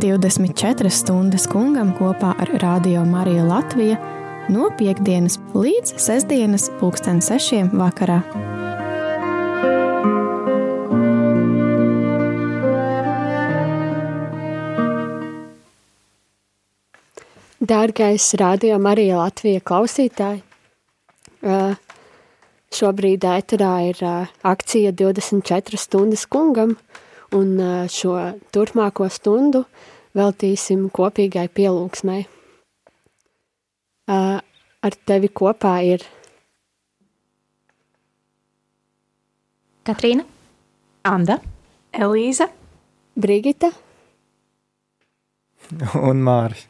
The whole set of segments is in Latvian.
24 stundas kungam kopā ar Radio Mariju Latviju no piekdienas līdz sestdienas pulksten sešiem vakarā. Dārgais Radio Marija Latvija klausītāji, šobrīd ēterā ir akcija 24 stundas kungam, un šo turpmāko stundu veltīsim kopīgai pielūgsmai. Ar tevi kopā ir Katrīna, Anda, Elīza, Brigita un Māris.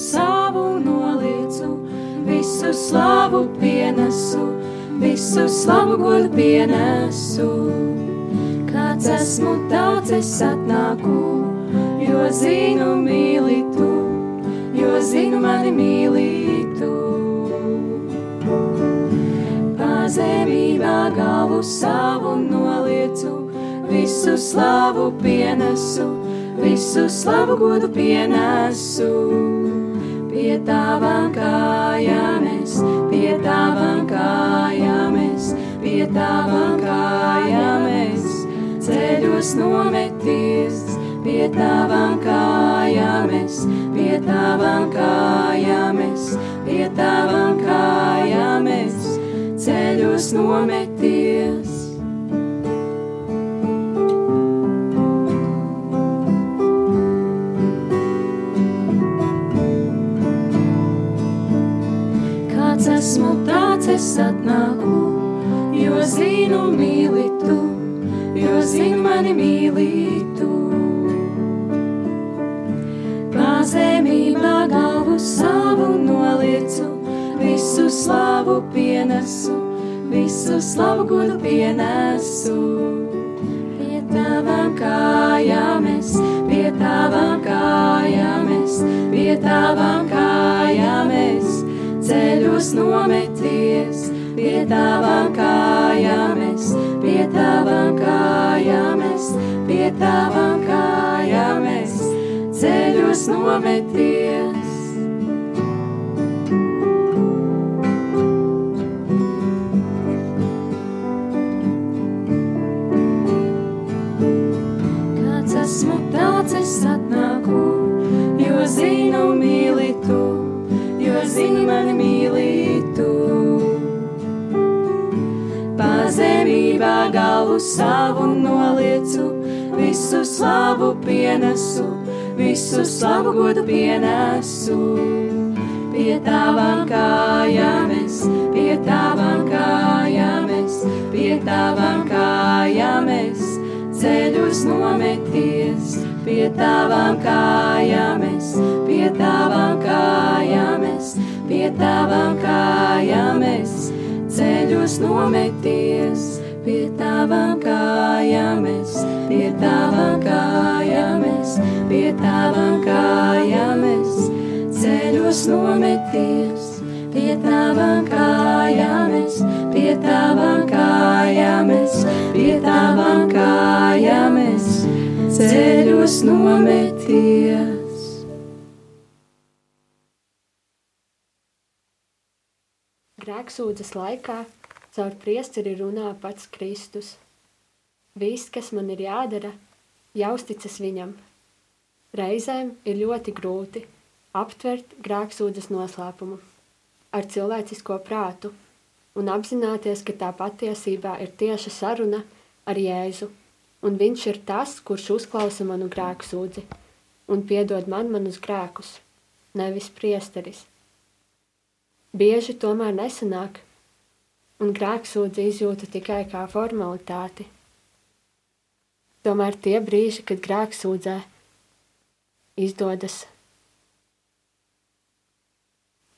Savu noliecu, visu slavu pienesu, visu slavu godu pienesu. Kāds esmu, tāds es atnāku, jo zinu, mīli tu jo zinu, mani mīli tu. Pazemībā galvu savu noliecu, visu slavu pienesu, visu slavu godu pienesu. Pie tavām kājām es, pie tavām kājām es, pie tavām kājām es, ceļos nometies, pie tavām kājām es, pie tavām kājām es, pie tavām kājām es, ceļos nometies. Es atnāku, jo zinu, mīli tu, jo zinu, mani mīli tu. Pazemībā galvu savu noliecu, visu slavu pienesu, visu slavu godu pienesu. Pie tavām kājām es, pie tavām kājām es, pie tavām kājām es, ceļos nometies, pie tavām kājām es, pie tavām kājām es, pie tavām kājām es, ceļos nometies. Savu noliecu, visu slavu pienesu, visu slavu godu pienesu. Pie tavām kājām es, pie tavām kājām es, pie tavām kājām es, ceļos nometies, pie tavām kājām es, pie tavām kājām es, pie tavām kājām es, ceļos nometies, pie tavām kājām es, pie tavām kājām es, pie tavām kājām es, ceļos nometies, pie tavām kājām es, pie tavām kājām es, pie tavām kājām es, ceļos nometies. grēksūdzes laikā caur priesteri runā pats Kristus. Viss, kas man ir jādara, jāuzticas viņam. Reizēm ir ļoti grūti aptvert grēksūdzes noslēpumu ar cilvēcisko prātu un apzināties, ka tā patiesībā ir tieša saruna ar Jēzu, un viņš ir tas, kurš uzklausa manu grēksūdzi un piedod man manus grēkus, nevis priesteris. Bieži tomēr nesanāk, un grēksūdzi izjūtu tikai kā formalitāti. Tomēr tie brīži, kad grēksūdzē izdodas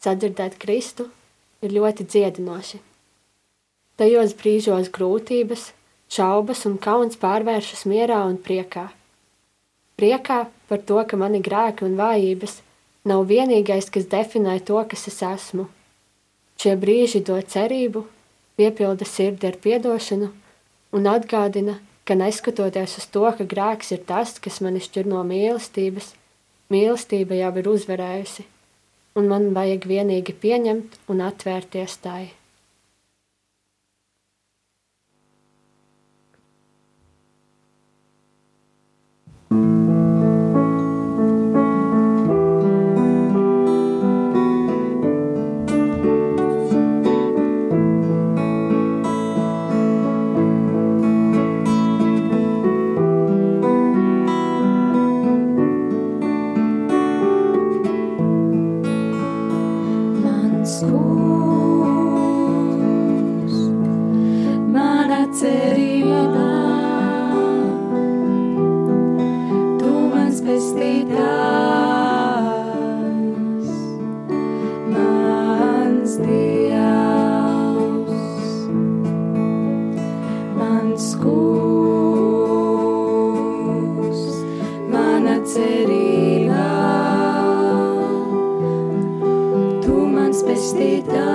sadzirdēt Kristu, ir ļoti dziedinoši. Tajos brīžos grūtības, šaubas un kauns pārvēršas mierā un priekā. Priekā par to, ka mani grēki un vājības nav vienīgais, kas definē to, kas es esmu. Šie brīži dod cerību, piepilda sirdi ar piedošanu un atgādina, ka neskatoties uz to, ka grēks ir tas, kas mani šķir no mīlestības, mīlestība jau ir uzvarējusi, un man vajag vienīgi pieņemt un atvērties tai. stay dawn.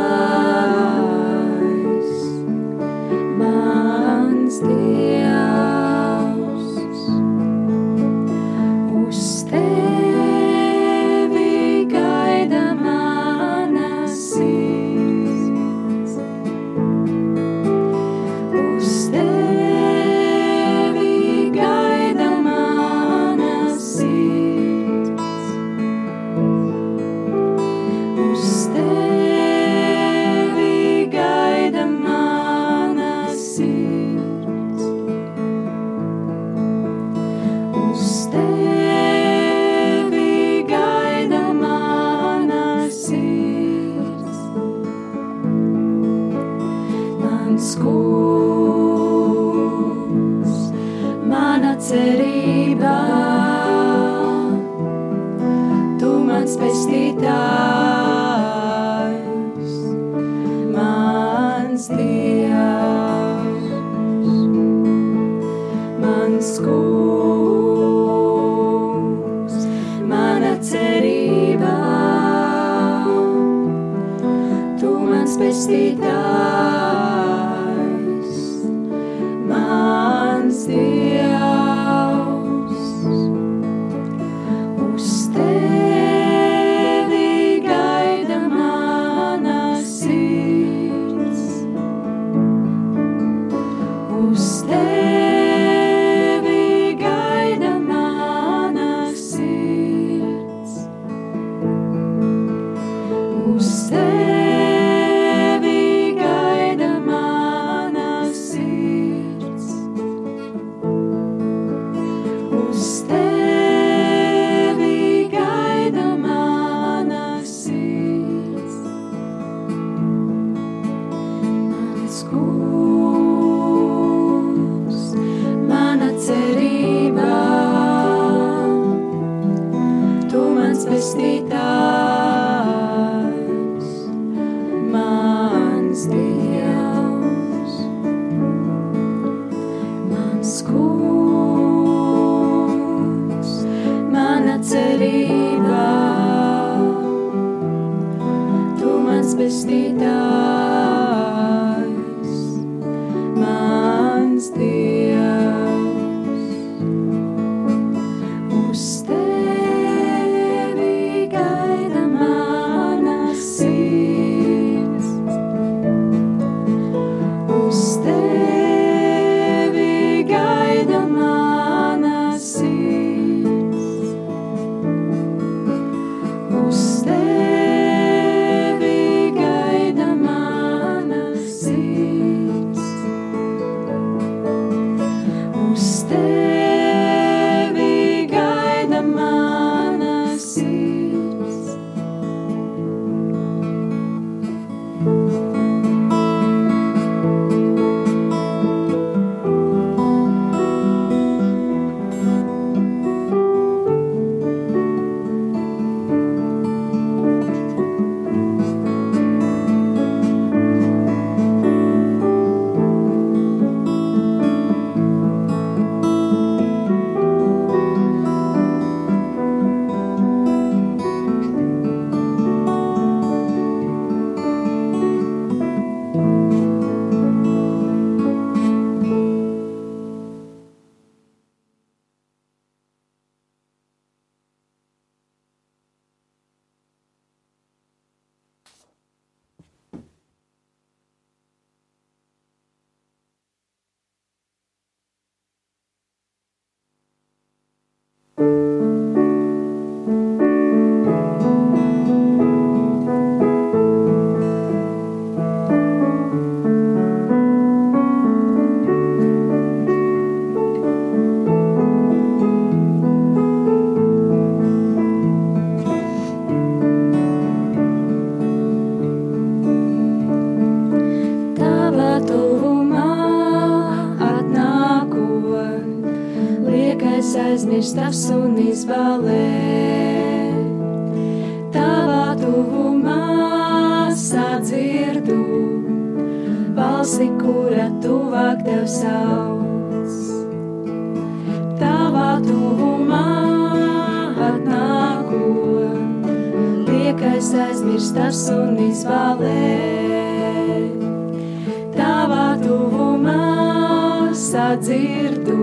Sadzirdu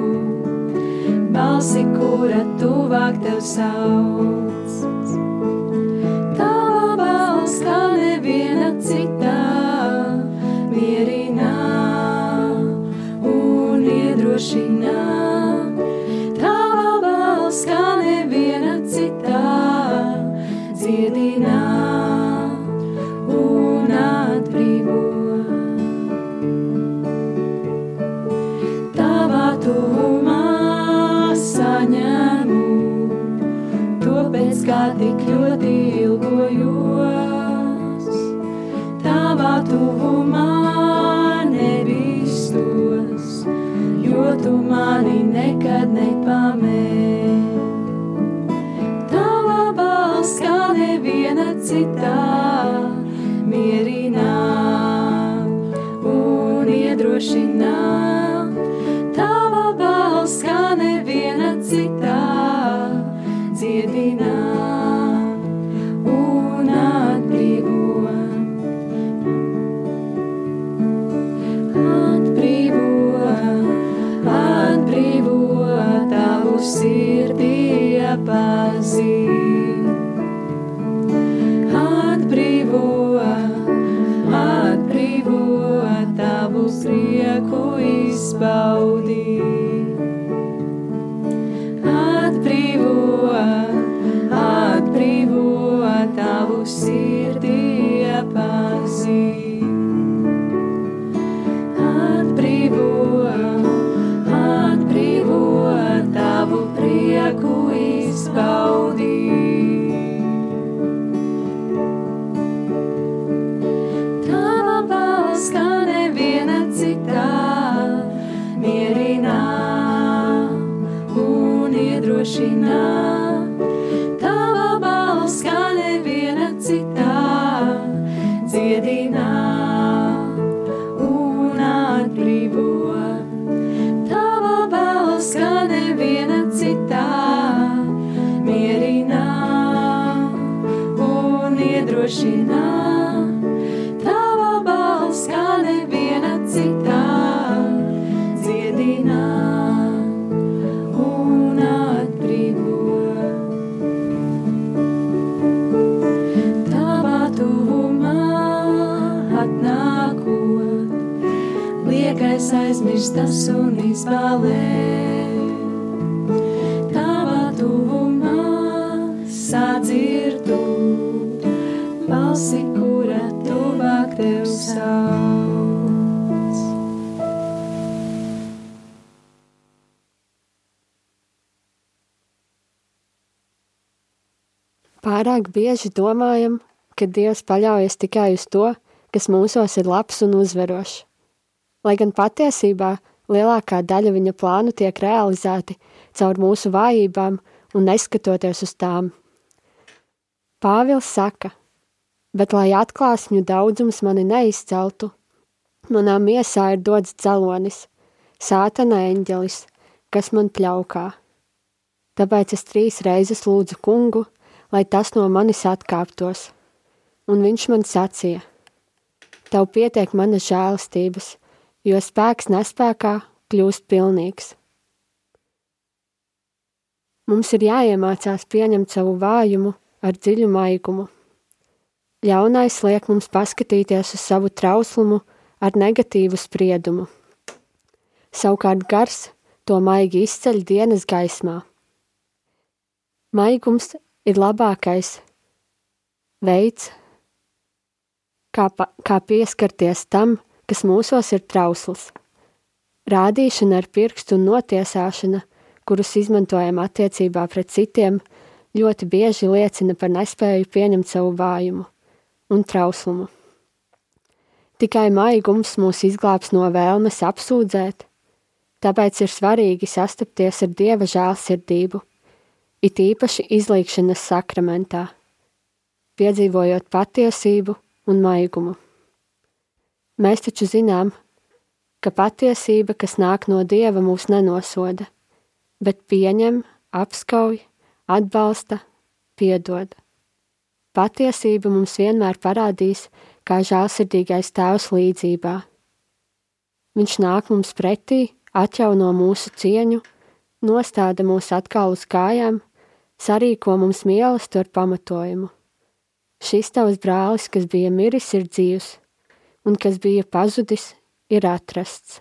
balsi, kura tuvāk tev sauc. see. Un izbalē. Tavā tuvumā sadzirdu balsi, kura tuvāk tev sauc. Pārāk bieži domājam, ka Dievs paļaujas tikai uz to, kas mūsos ir labs un uzverošs. Lai gan patiesībā lielākā daļa viņa plānu tiek realizēti caur mūsu vājībām un neskatoties uz tām. Pāvils saka, bet lai atklāsmju daudzums mani neizceltu, manā miesā ir dots dzelonis, sātana eņģelis, kas man pļaukā. Tāpēc es trīs reizes lūdzu kungu, lai tas no manis atkāptos, un viņš man sacīja: Tev pietiek manas žēlastības, jo spēks nespēkā kļūst pilnīgs. Mums ir jāiemācās pieņemt savu vājumu ar dziļu maigumu. Ļaunais liek mums paskatīties uz savu trauslumu ar negatīvu spriedumu. Savukārt gars to maigi izceļ dienas gaismā. Maigums ir labākais veids, kā, pa, kā pieskarties tam, kas mūsos ir trausls. Rādīšana ar pirkstu un notiesāšana, kurus izmantojam attiecībā pret citiem, ļoti bieži liecina par nespēju pieņemt savu vājumu un trauslumu. Tikai maigums mūs izglābs no vēlmes apsūdzēt, Tāpēc ir svarīgi sastapties ar Dieva žēlsirdību, it īpaši izlīkšanas sakramentā, piedzīvojot patiesību un maigumu. Mēs taču zinām, ka patiesība, kas nāk no Dieva, mūs nenosoda, bet pieņem, apskauj, atbalsta, piedod. Patiesība mums vienmēr parādīs, kā žēlsirdīgais tēvs līdzībā. Viņš nāk mums pretī, atjauno mūsu cieņu, nostāda mūs atkal uz kājām, sarīko mums mīlestību ar pamatojumu. Šis tavs brālis, kas bija miris, ir dzīvs, un kas bija pazudis, ir atrasts.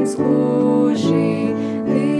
mans gluži viss.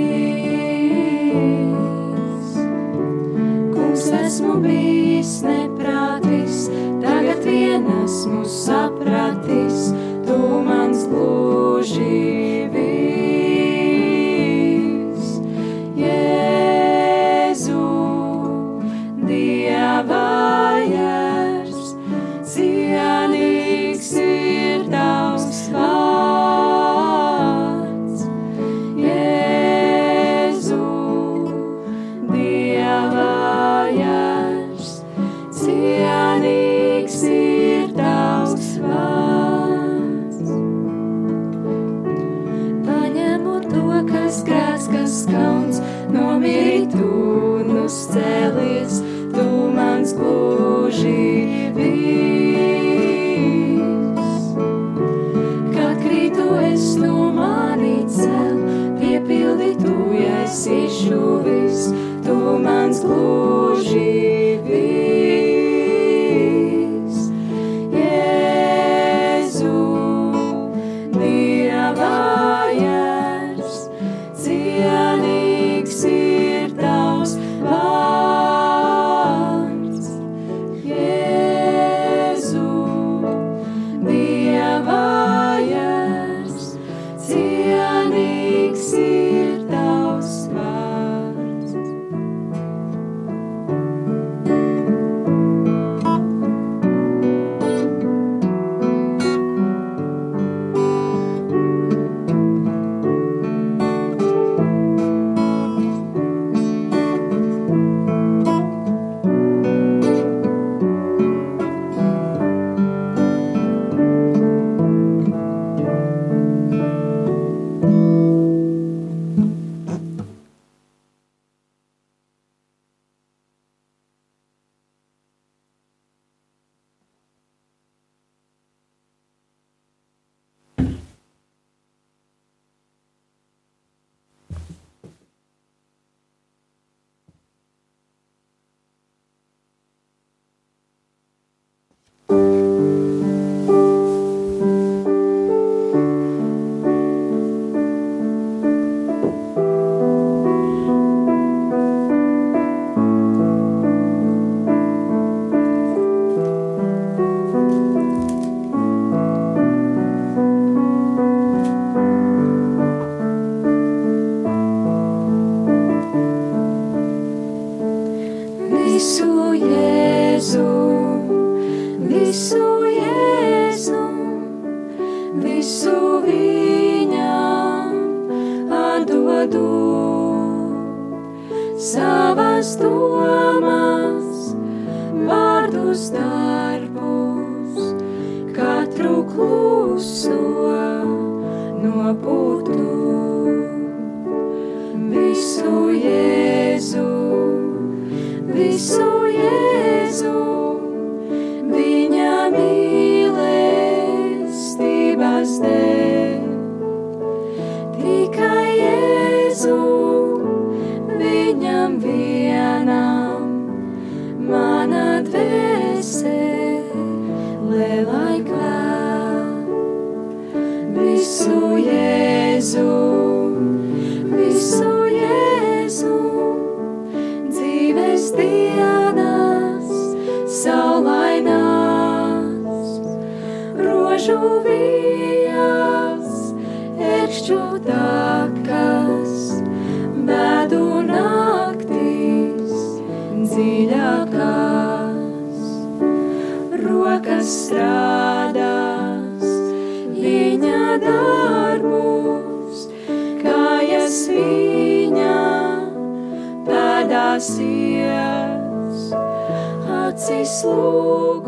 Acis lūkosies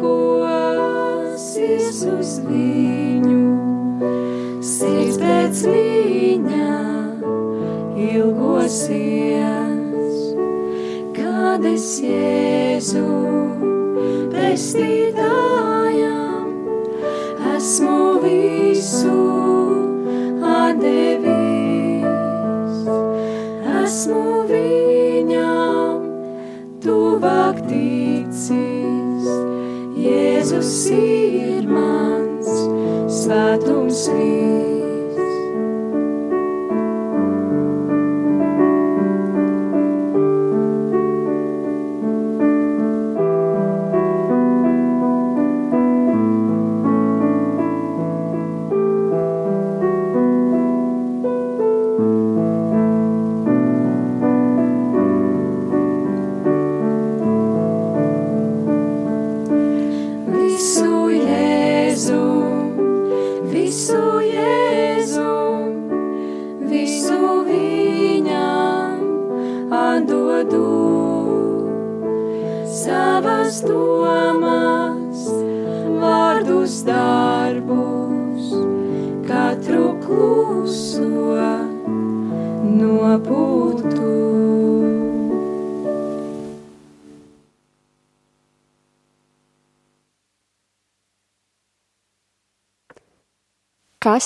uz viņu, sirds pēc viņa ilgosies, kad es Jēzu pestītājam sleep.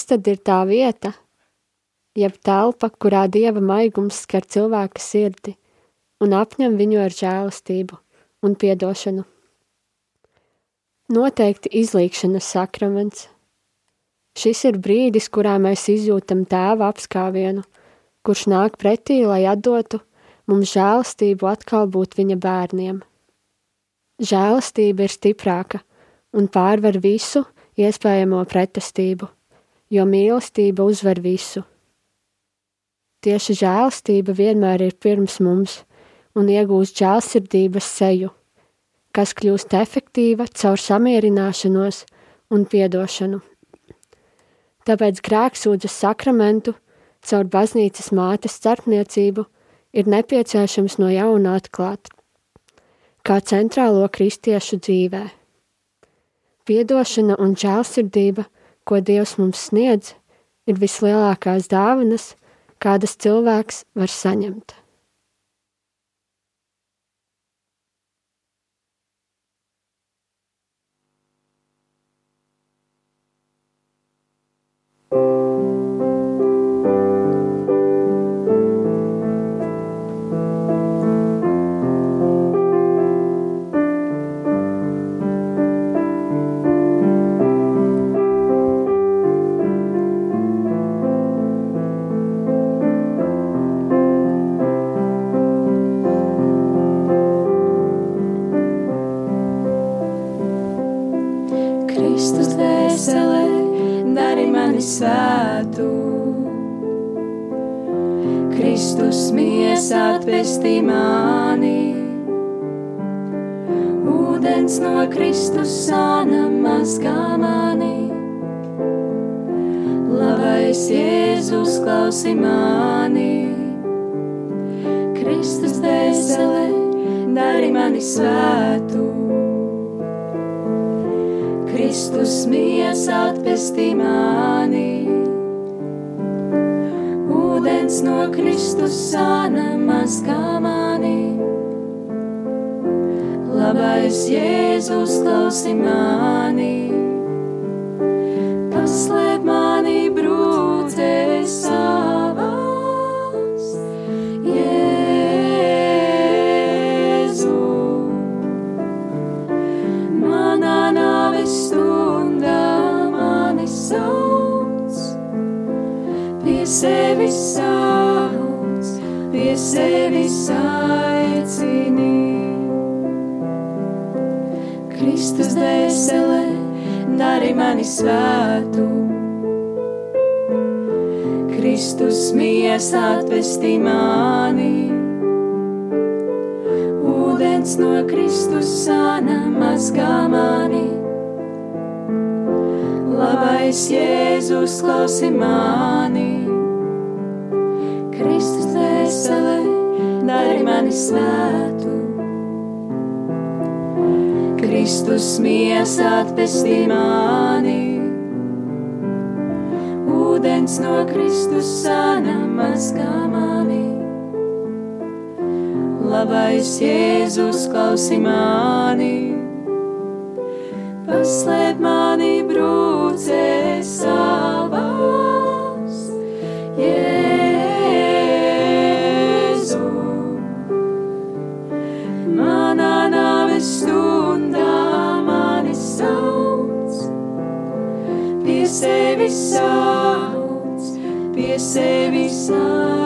Tad ir tā vieta, jeb telpa, kurā dieva maigums skar cilvēka sirdi un apņem viņu ar žēlastību un piedošanu? Noteikti izlīkšanas sakraments. Šis ir brīdis, kurā mēs izjūtam tēva apskāvienu, kurš nāk pretī, lai atdotu mums žēlastību atkal būt viņa bērniem. Žēlastība ir stiprāka un pārvar visu iespējamo pretestību jo mīlestība uzvar visu. Tieši žēlastība vienmēr ir pirms mums un iegūst žēlsirdības seju, kas kļūst efektīva caur samierināšanos un piedošanu. Tāpēc grēksūdzes sakramentu caur baznīcas mātes starpniecību ir nepieciešams no jauna atklāt, kā centrālo kristiešu dzīvē. Piedošana un žēlsirdība – ko Dievs mums sniedz, ir vislielākās dāvanas, kādas cilvēks var saņemt. Svētu. Kristus miesā atpestī mani, ūdens no Kristus sāna mazgā mani. Labais Jēzus klausi mani, Kristus dēselē, dari mani svētu. Kristus miesa atpestī mani, ūdens no Kristus sāna mazgā mani labais Jēzus klausi mani, paslēp mani brūcē savās. Dēselē, dari mani svētu. Kristus miesa atvestī mani, ūdens no Kristus sāna mazgā mani. Labais Jēzus klausi mani, Kristus dēselē, dari mani svētu. Kristus miesa atpestī mani, ūdens no Kristus sāna mazgā mani. Labais Jēzus klausi mani, paslēp mani brūcē sauc, pie sevis aicini.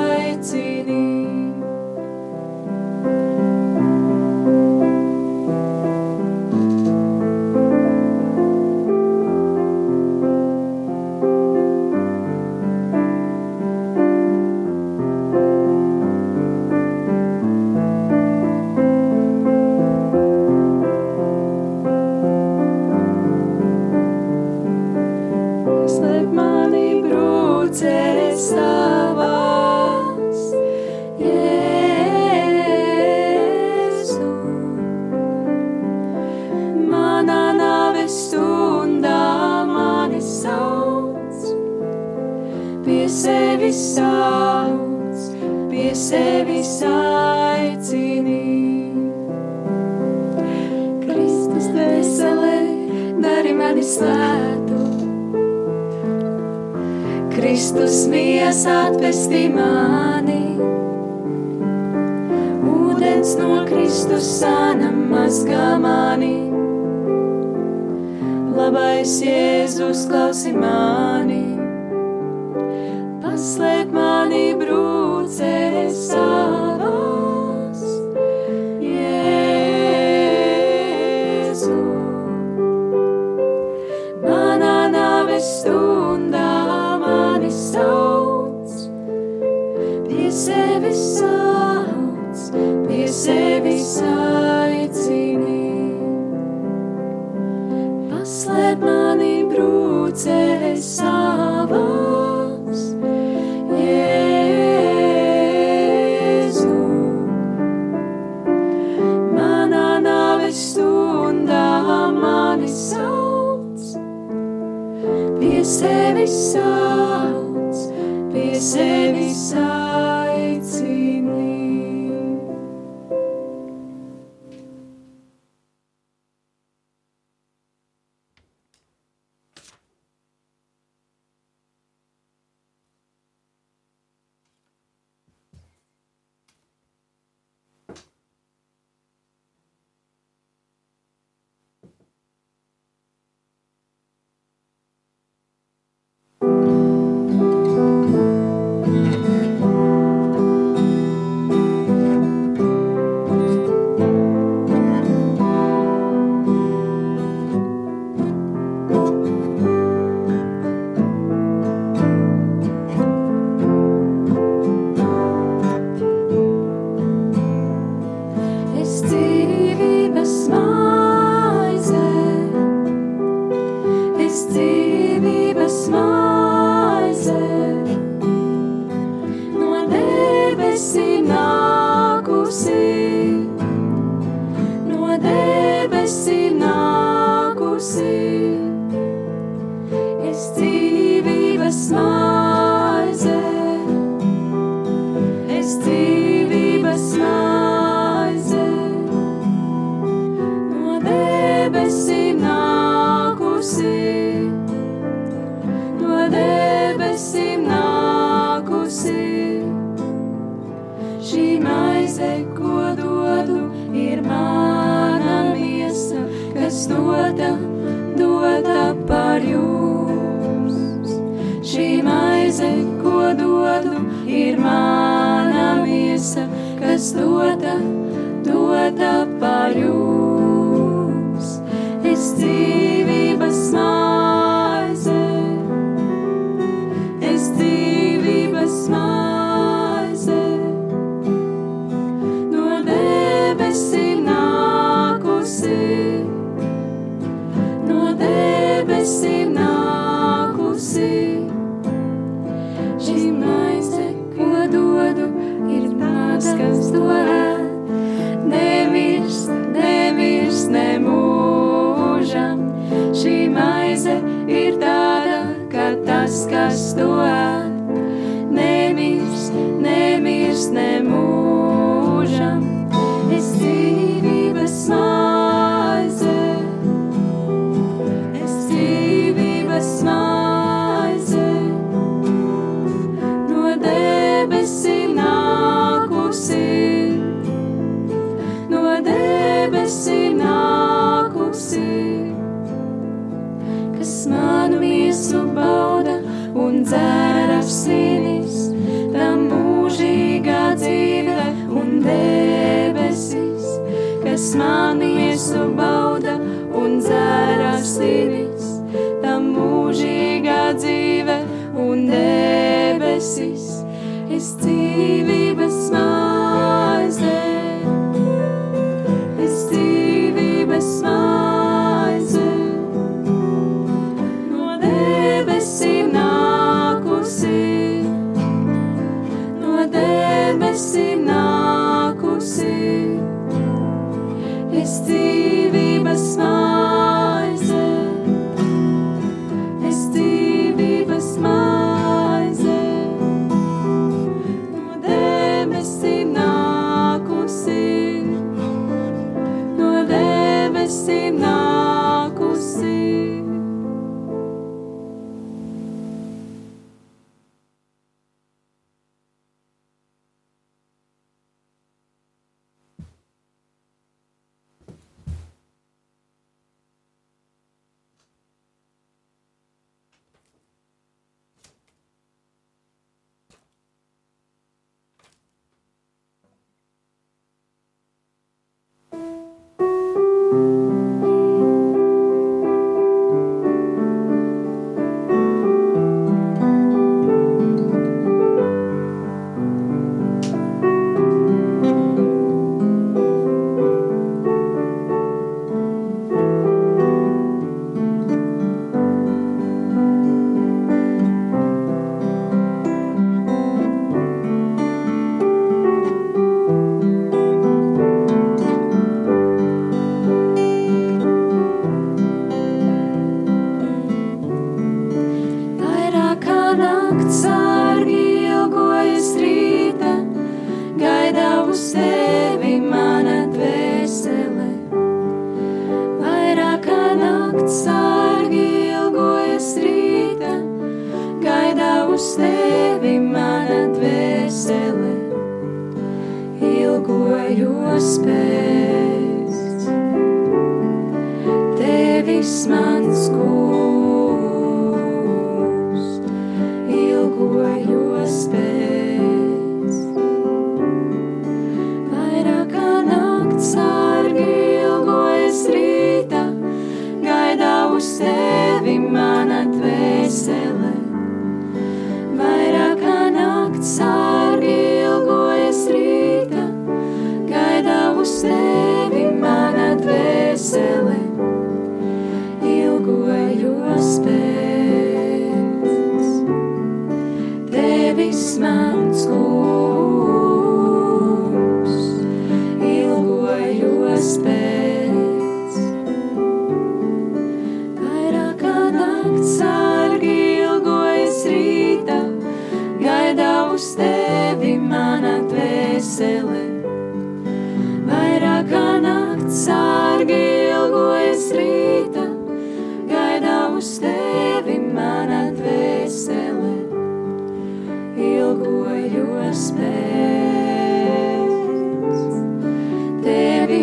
Nāves stundā mani sauc, pie sevis sauc, pie sevis aicini. es dota, dota par jums. Es dzīvoju. kas to dzīve un debesis. Es dzīvi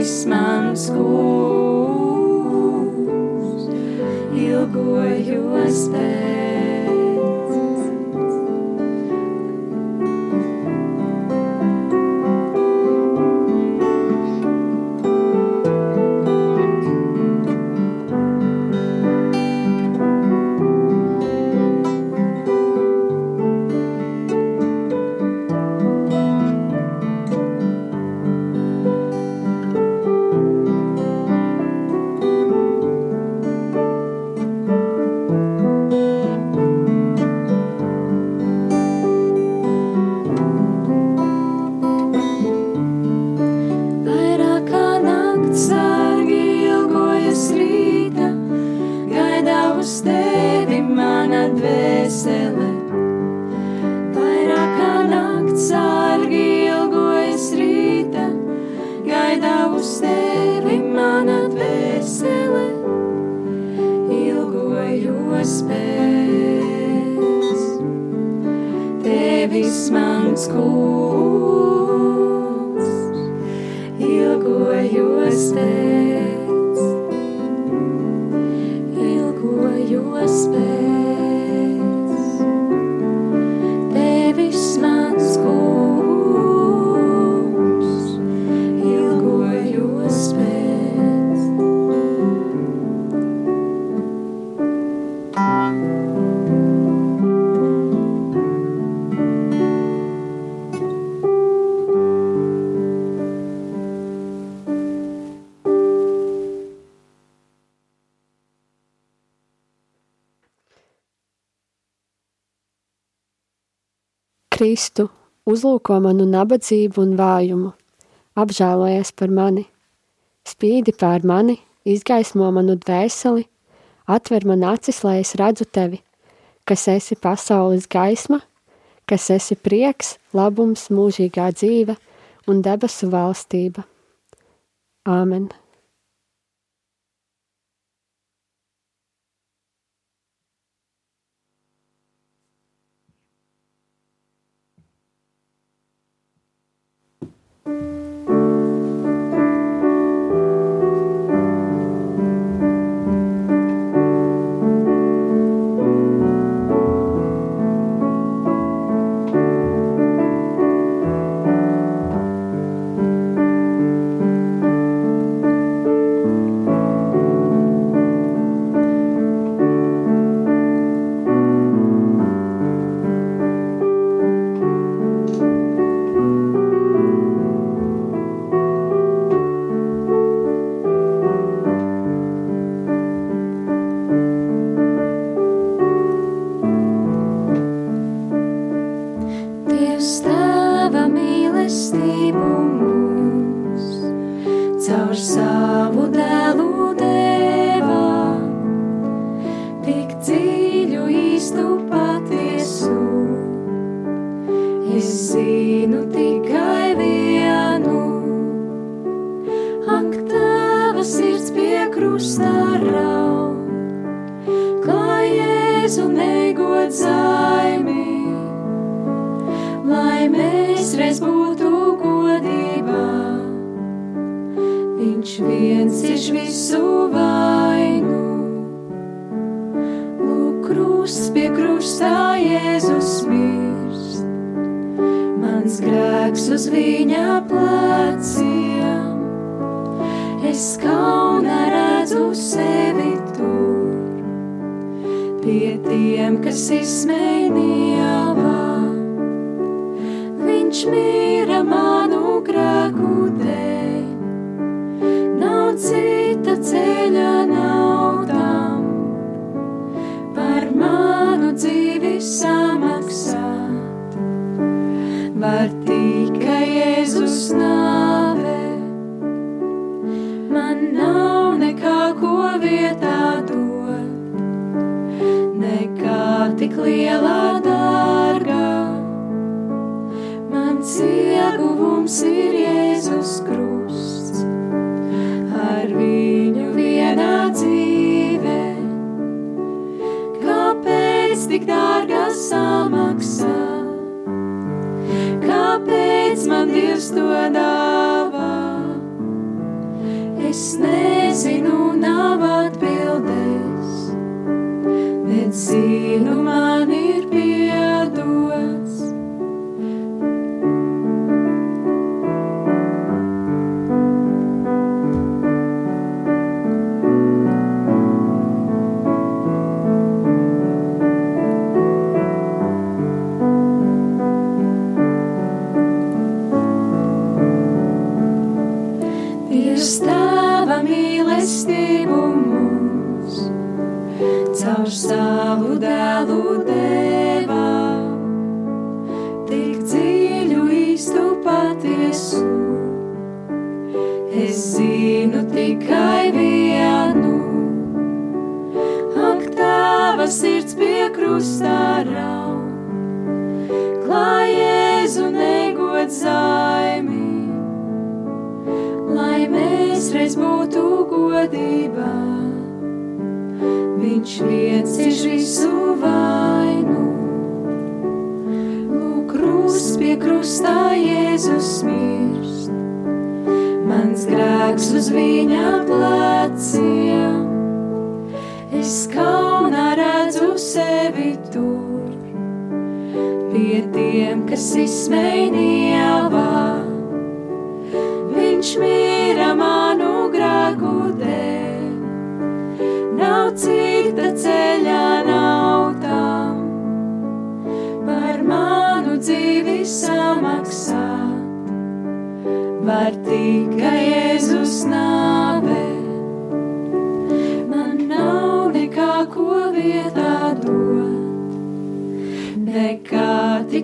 basemanns skos ilgojos pēc. Kristu, uzlūko manu nabadzību un vājumu, apžēlojies par mani, spīdi pār mani, izgaismo manu dvēseli, atver man acis, lai es redzu tevi, kas esi pasaules gaisma, kas esi prieks, labums, mūžīgā dzīve un debesu valstība. Āmen!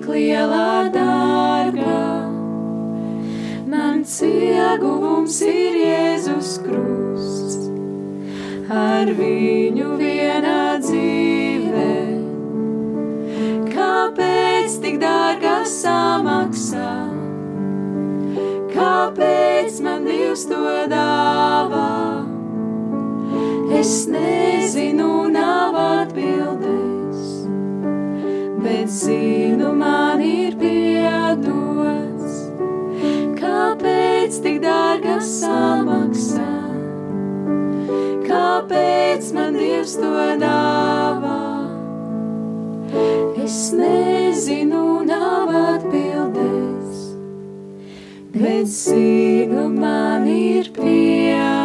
tik lielā dārgā. Mans ieguvums ir Jēzus Krusts, ar viņu vienā dzīvē. Kāpēc tik dārga samaksā? Kāpēc man Dievs to dāvā? Es nezinu, nav atbildēs, bet zinu. kas to dāvā. Es nezinu, nav atbildēs, bet sīga man ir pieeja.